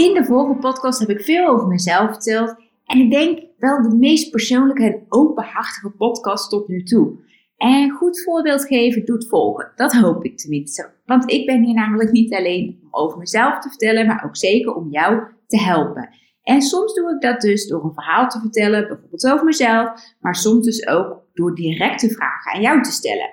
In de vorige podcast heb ik veel over mezelf verteld. En ik denk wel de meest persoonlijke en openhartige podcast tot nu toe. En goed voorbeeld geven doet volgen. Dat hoop ik tenminste. Want ik ben hier namelijk niet alleen om over mezelf te vertellen, maar ook zeker om jou te helpen. En soms doe ik dat dus door een verhaal te vertellen, bijvoorbeeld over mezelf, maar soms dus ook door directe vragen aan jou te stellen.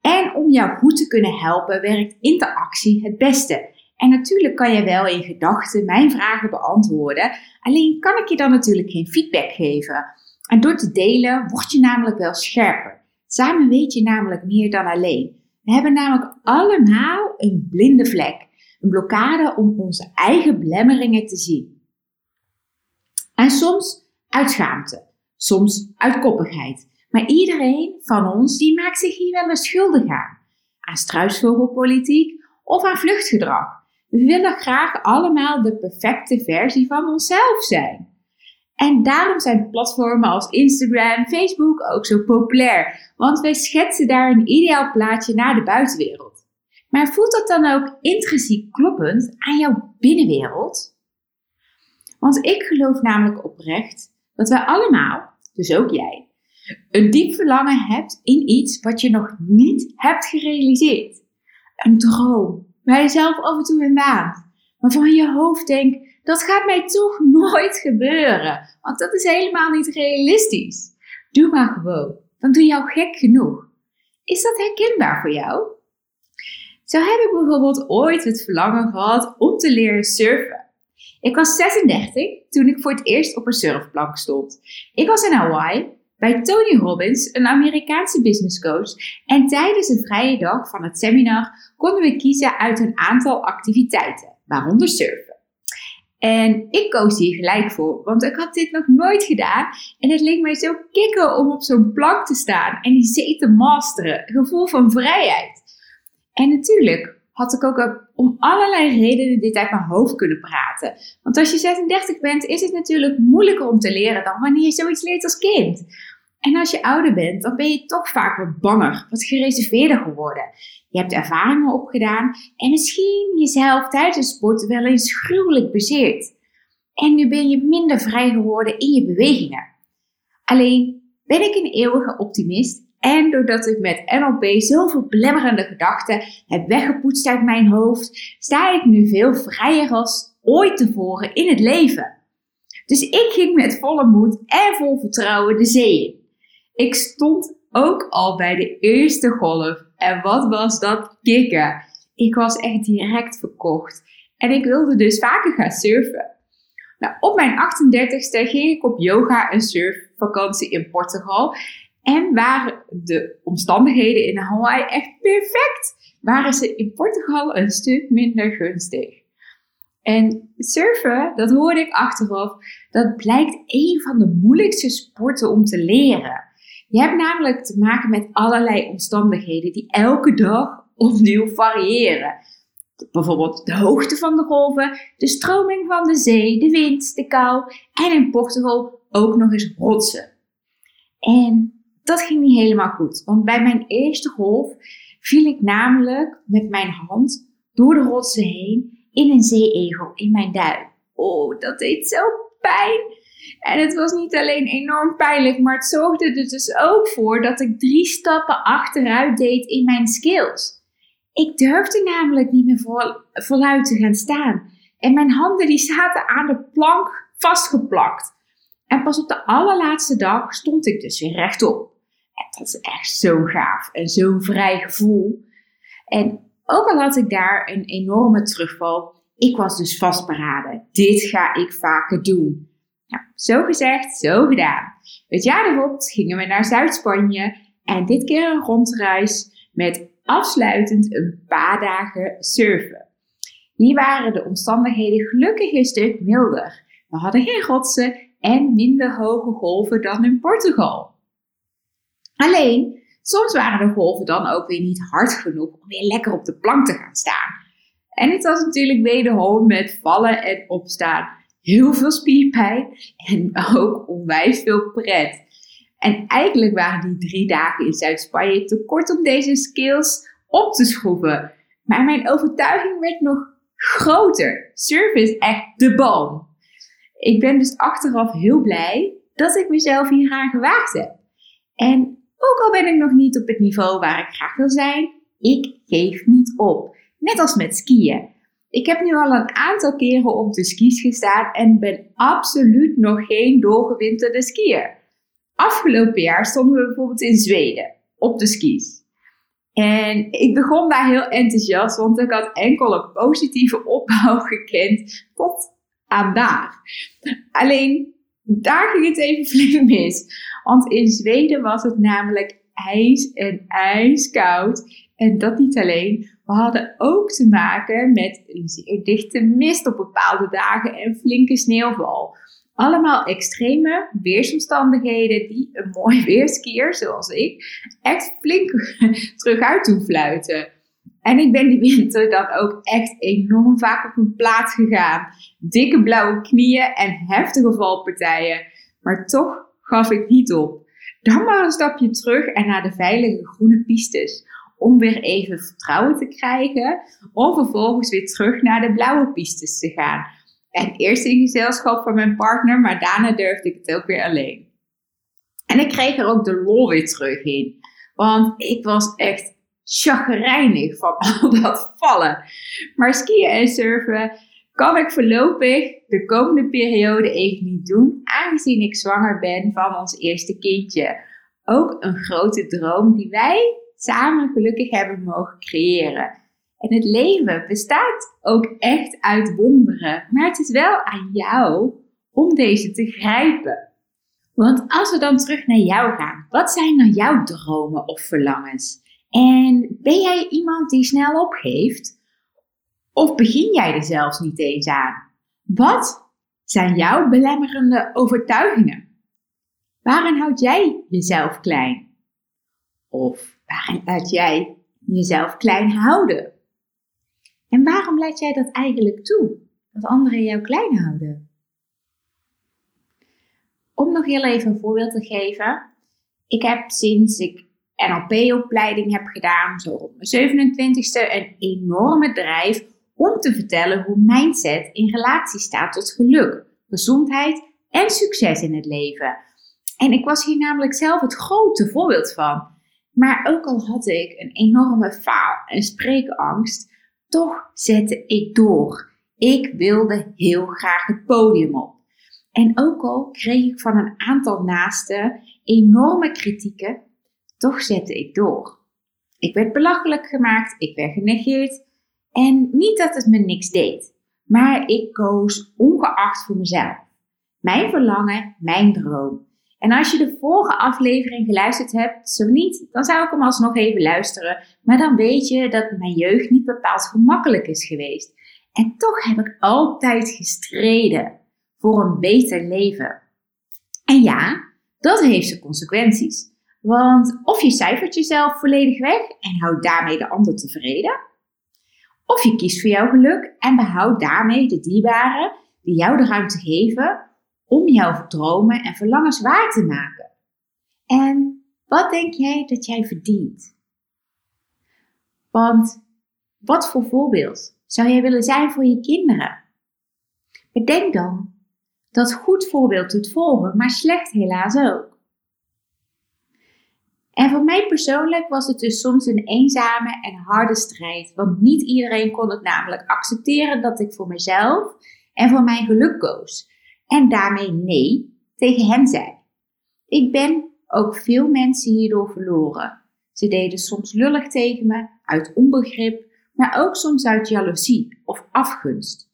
En om jou goed te kunnen helpen, werkt interactie het beste. En natuurlijk kan je wel in gedachten mijn vragen beantwoorden, alleen kan ik je dan natuurlijk geen feedback geven. En door te delen word je namelijk wel scherper. Samen weet je namelijk meer dan alleen. We hebben namelijk allemaal een blinde vlek, een blokkade om onze eigen belemmeringen te zien. En soms uit schaamte, soms uit koppigheid. Maar iedereen van ons die maakt zich hier wel eens schuldig aan. Aan struisvogelpolitiek of aan vluchtgedrag. We willen graag allemaal de perfecte versie van onszelf zijn. En daarom zijn platformen als Instagram, Facebook ook zo populair, want wij schetsen daar een ideaal plaatje naar de buitenwereld. Maar voelt dat dan ook intrinsiek kloppend aan jouw binnenwereld? Want ik geloof namelijk oprecht dat wij allemaal, dus ook jij, een diep verlangen hebt in iets wat je nog niet hebt gerealiseerd. Een droom, waar je zelf af en toe in waant. Waarvan je hoofd denkt, dat gaat mij toch nooit gebeuren. Want dat is helemaal niet realistisch. Doe maar gewoon. Dan doe je al gek genoeg. Is dat herkenbaar voor jou? Zo heb ik bijvoorbeeld ooit het verlangen gehad om te leren surfen. Ik was 36 toen ik voor het eerst op een surfplank stond. Ik was in Hawaii bij Tony Robbins, een Amerikaanse businesscoach. En tijdens een vrije dag van het seminar konden we kiezen uit een aantal activiteiten, waaronder surfen. En ik koos hier gelijk voor, want ik had dit nog nooit gedaan. En het leek mij zo kicken om op zo'n plank te staan en die zee te masteren. gevoel van vrijheid. En natuurlijk had ik ook om allerlei redenen dit uit mijn hoofd kunnen praten. Want als je 36 bent, is het natuurlijk moeilijker om te leren dan wanneer je zoiets leert als kind. En als je ouder bent, dan ben je toch vaak wat banger, wat gereserveerder geworden. Je hebt ervaringen opgedaan en misschien jezelf tijdens sport wel eens gruwelijk bezeerd. En nu ben je minder vrij geworden in je bewegingen. Alleen ben ik een eeuwige optimist en doordat ik met NLP zoveel belemmerende gedachten heb weggepoetst uit mijn hoofd, sta ik nu veel vrijer als ooit tevoren in het leven. Dus ik ging met volle moed en vol vertrouwen de zee in. Ik stond ook al bij de eerste golf. En wat was dat kicken? Ik was echt direct verkocht. En ik wilde dus vaker gaan surfen. Nou, op mijn 38ste ging ik op yoga en surfvakantie in Portugal. En waren de omstandigheden in Hawaii echt perfect, waren ze in Portugal een stuk minder gunstig. En surfen, dat hoorde ik achteraf, dat blijkt een van de moeilijkste sporten om te leren. Je hebt namelijk te maken met allerlei omstandigheden die elke dag opnieuw variëren. Bijvoorbeeld de hoogte van de golven, de stroming van de zee, de wind, de kou en in Portugal ook nog eens rotsen. En dat ging niet helemaal goed, want bij mijn eerste golf viel ik namelijk met mijn hand door de rotsen heen in een zeeegel in mijn duim. Oh, dat deed zo pijn. En het was niet alleen enorm pijnlijk, maar het zorgde er dus ook voor dat ik drie stappen achteruit deed in mijn skills. Ik durfde namelijk niet meer vol, voluit te gaan staan. En mijn handen die zaten aan de plank vastgeplakt. En pas op de allerlaatste dag stond ik dus weer rechtop. Dat is echt zo gaaf en zo'n vrij gevoel. En ook al had ik daar een enorme terugval, ik was dus vastberaden. Dit ga ik vaker doen. Nou, zo gezegd, zo gedaan. Het jaar erop gingen we naar Zuid-Spanje en dit keer een rondreis met afsluitend een paar dagen surfen. die waren de omstandigheden gelukkig een stuk milder. We hadden geen rotsen en minder hoge golven dan in Portugal. Alleen, soms waren de golven dan ook weer niet hard genoeg om weer lekker op de plank te gaan staan. En het was natuurlijk wederom met vallen en opstaan. Heel veel spierpijn en ook onwijs veel pret. En eigenlijk waren die drie dagen in Zuid-Spanje te kort om deze skills op te schroeven. Maar mijn overtuiging werd nog groter. Surfen is echt de bal. Ik ben dus achteraf heel blij dat ik mezelf hier aan gewaagd heb. En ook al ben ik nog niet op het niveau waar ik graag wil zijn, ik geef niet op. Net als met skiën. Ik heb nu al een aantal keren op de skis gestaan en ben absoluut nog geen doorgewinterde skier. Afgelopen jaar stonden we bijvoorbeeld in Zweden op de skis. En ik begon daar heel enthousiast, want ik had enkel een positieve opbouw gekend tot aan daar. Alleen daar ging het even flink mis. Want in Zweden was het namelijk ijs en ijskoud. En dat niet alleen. We hadden ook te maken met een zeer dichte mist op bepaalde dagen en flinke sneeuwval. Allemaal extreme weersomstandigheden die een mooi weerskier zoals ik echt flink terug uit doen fluiten. En ik ben die winter dan ook echt enorm vaak op mijn plaats gegaan. Dikke blauwe knieën en heftige valpartijen. Maar toch gaf ik niet op. Dan maar een stapje terug en naar de veilige groene pistes. Om weer even vertrouwen te krijgen. Om vervolgens weer terug naar de blauwe pistes te gaan. En eerst in gezelschap van mijn partner, maar daarna durfde ik het ook weer alleen. En ik kreeg er ook de lol weer terug in. Want ik was echt chagrijnig van al dat vallen. Maar skiën en surfen kan ik voorlopig de komende periode even niet doen, aangezien ik zwanger ben van ons eerste kindje. Ook een grote droom die wij samen gelukkig hebben mogen creëren. En het leven bestaat ook echt uit wonderen, maar het is wel aan jou om deze te grijpen. Want als we dan terug naar jou gaan, wat zijn dan jouw dromen of verlangens? En ben jij iemand die snel opgeeft? Of begin jij er zelfs niet eens aan? Wat zijn jouw belemmerende overtuigingen? Waarin houd jij jezelf klein? Of waarin laat jij jezelf klein houden? En waarom laat jij dat eigenlijk toe? Dat anderen jou klein houden? Om nog heel even een voorbeeld te geven. Ik heb sinds ik NLP-opleiding heb gedaan, zo op mijn 27ste, een enorme drijf om te vertellen hoe mindset in relatie staat tot geluk, gezondheid en succes in het leven. En ik was hier namelijk zelf het grote voorbeeld van. Maar ook al had ik een enorme faal- en spreekangst, toch zette ik door. Ik wilde heel graag het podium op. En ook al kreeg ik van een aantal naasten enorme kritieken, toch zette ik door. Ik werd belachelijk gemaakt, ik werd genegeerd en niet dat het me niks deed, maar ik koos ongeacht voor mezelf. Mijn verlangen, mijn droom. En als je de vorige aflevering geluisterd hebt, zo niet, dan zou ik hem alsnog even luisteren. Maar dan weet je dat mijn jeugd niet bepaald gemakkelijk is geweest. En toch heb ik altijd gestreden voor een beter leven. En ja, dat heeft zijn consequenties. Want of je cijfert jezelf volledig weg en houdt daarmee de ander tevreden. Of je kiest voor jouw geluk en behoudt daarmee de dierbaren die jou de ruimte geven om jouw dromen en verlangens waar te maken. En wat denk jij dat jij verdient? Want wat voor voorbeeld zou jij willen zijn voor je kinderen? Bedenk dan dat goed voorbeeld doet volgen, maar slecht helaas ook. En voor mij persoonlijk was het dus soms een eenzame en harde strijd, want niet iedereen kon het namelijk accepteren dat ik voor mezelf en voor mijn geluk koos en daarmee nee tegen hen zei. Ik ben ook veel mensen hierdoor verloren. Ze deden soms lullig tegen me, uit onbegrip, maar ook soms uit jaloezie of afgunst.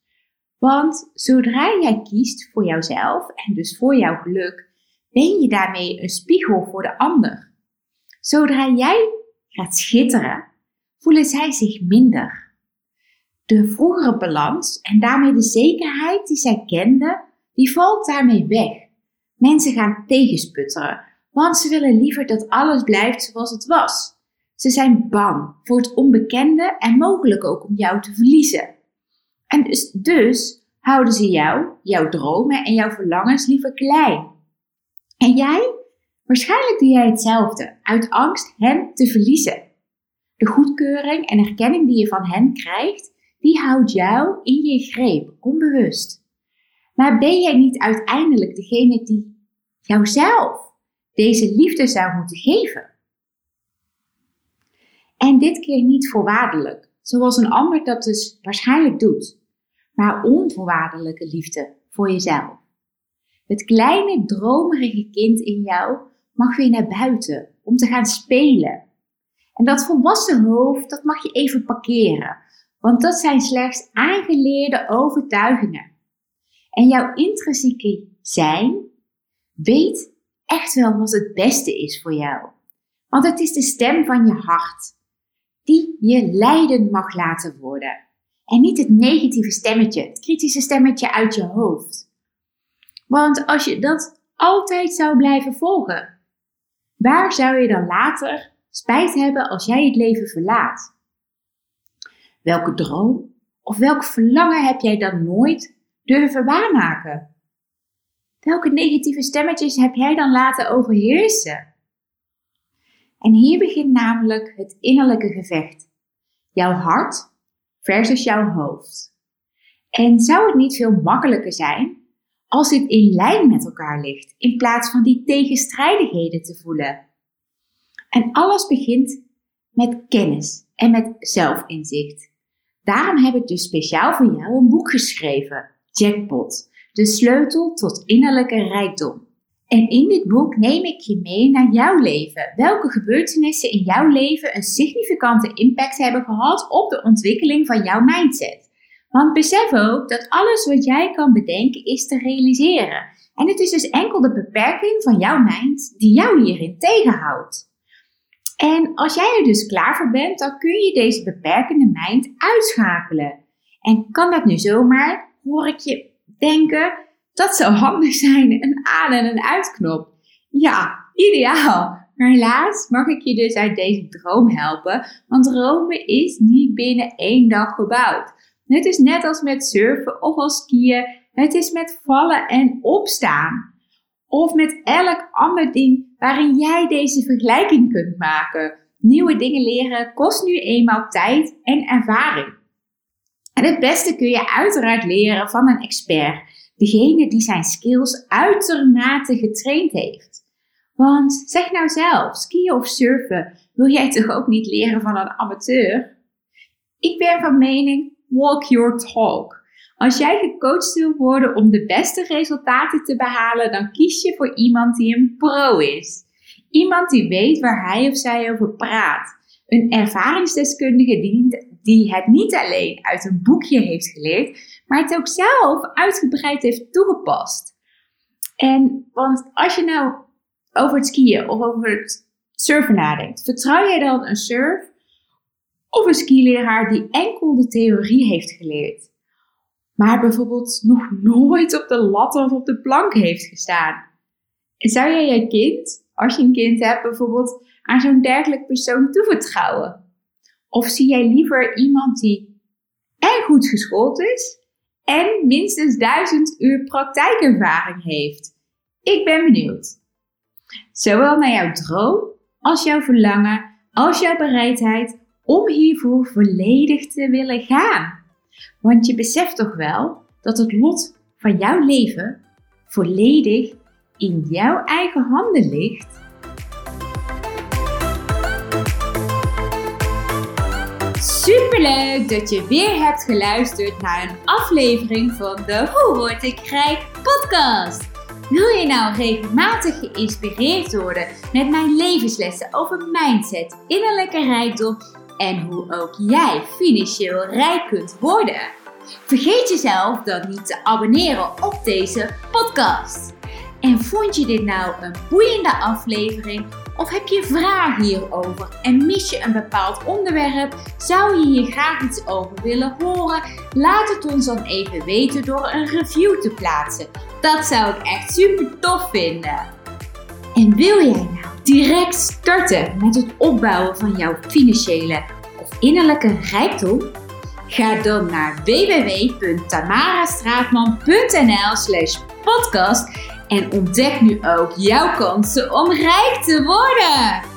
Want zodra jij kiest voor jouzelf en dus voor jouw geluk, ben je daarmee een spiegel voor de ander. Zodra jij gaat schitteren, voelen zij zich minder. De vroegere balans en daarmee de zekerheid die zij kende, die valt daarmee weg. Mensen gaan tegensputteren, want ze willen liever dat alles blijft zoals het was. Ze zijn bang voor het onbekende en mogelijk ook om jou te verliezen. En dus, dus houden ze jou, jouw dromen en jouw verlangens liever klein. En jij? Waarschijnlijk doe jij hetzelfde, uit angst hen te verliezen. De goedkeuring en erkenning die je van hen krijgt, die houdt jou in je greep, onbewust. Maar ben jij niet uiteindelijk degene die jouzelf deze liefde zou moeten geven? En dit keer niet voorwaardelijk, zoals een ander dat dus waarschijnlijk doet, maar onvoorwaardelijke liefde voor jezelf. Het kleine dromerige kind in jou mag weer naar buiten om te gaan spelen. En dat volwassen hoofd, dat mag je even parkeren, want dat zijn slechts aangeleerde overtuigingen. En jouw intrinsieke zijn weet echt wel wat het beste is voor jou. Want het is de stem van je hart die je leiden mag laten worden. En niet het negatieve stemmetje, het kritische stemmetje uit je hoofd. Want als je dat altijd zou blijven volgen, waar zou je dan later spijt hebben als jij het leven verlaat? Welke droom of welk verlangen heb jij dan nooit durven waarmaken? Welke negatieve stemmetjes heb jij dan laten overheersen? En hier begint namelijk het innerlijke gevecht. Jouw hart versus jouw hoofd. En zou het niet veel makkelijker zijn als dit in lijn met elkaar ligt, in plaats van die tegenstrijdigheden te voelen? En alles begint met kennis en met zelfinzicht. Daarom heb ik dus speciaal voor jou een boek geschreven, Jackpot, de sleutel tot innerlijke rijkdom. En in dit boek neem ik je mee naar jouw leven. Welke gebeurtenissen in jouw leven een significante impact hebben gehad op de ontwikkeling van jouw mindset. Want besef ook dat alles wat jij kan bedenken is te realiseren. En het is dus enkel de beperking van jouw mind die jou hierin tegenhoudt. En als jij er dus klaar voor bent, dan kun je deze beperkende mind uitschakelen. En kan dat nu zomaar, hoor ik je denken, dat zou handig zijn, een aan- en een uitknop. Ja, ideaal. Maar helaas mag ik je dus uit deze droom helpen, want dromen is niet binnen één dag gebouwd. Het is net als met surfen of als skiën, het is met vallen en opstaan. Of met elk ander ding waarin jij deze vergelijking kunt maken. Nieuwe dingen leren kost nu eenmaal tijd en ervaring. En het beste kun je uiteraard leren van een expert degene die zijn skills uitermate getraind heeft. Want zeg nou zelf, skiën of surfen wil jij toch ook niet leren van een amateur? Ik ben van mening, walk your talk. Als jij gecoacht wil worden om de beste resultaten te behalen, dan kies je voor iemand die een pro is. Iemand die weet waar hij of zij over praat. Een ervaringsdeskundige die, die het niet alleen uit een boekje heeft geleerd, maar het ook zelf uitgebreid heeft toegepast. En want als je nou over het skiën of over het surfen nadenkt, vertrouw jij dan een surf of een skileraar die enkel de theorie heeft geleerd, maar bijvoorbeeld nog nooit op de lat of op de plank heeft gestaan? Zou jij je kind, als je een kind hebt, bijvoorbeeld aan zo'n dergelijk persoon toevertrouwen? Of zie jij liever iemand die en goed geschoold is en minstens 1000 uur praktijkervaring heeft. Ik ben benieuwd. Zowel naar jouw droom als jouw verlangen, als jouw bereidheid om hiervoor volledig te willen gaan. Want je beseft toch wel dat het lot van jouw leven volledig in jouw eigen handen ligt? Superleuk dat je weer hebt geluisterd naar een aflevering van de Hoe Word Ik Rijk podcast. Wil je nou regelmatig geïnspireerd worden met mijn levenslessen over mindset, innerlijke rijkdom en hoe ook jij financieel rijk kunt worden? Vergeet jezelf dan niet te abonneren op deze podcast. En vond je dit nou een boeiende aflevering? Of heb je vragen hierover en mis je een bepaald onderwerp? Zou je hier graag iets over willen horen? Laat het ons dan even weten door een review te plaatsen. Dat zou ik echt super tof vinden. En wil jij nou direct starten met het opbouwen van jouw financiële of innerlijke rijkdom? Ga dan naar www.tamarastraatman.nl slash podcast en ontdek nu ook jouw kansen om rijk te worden.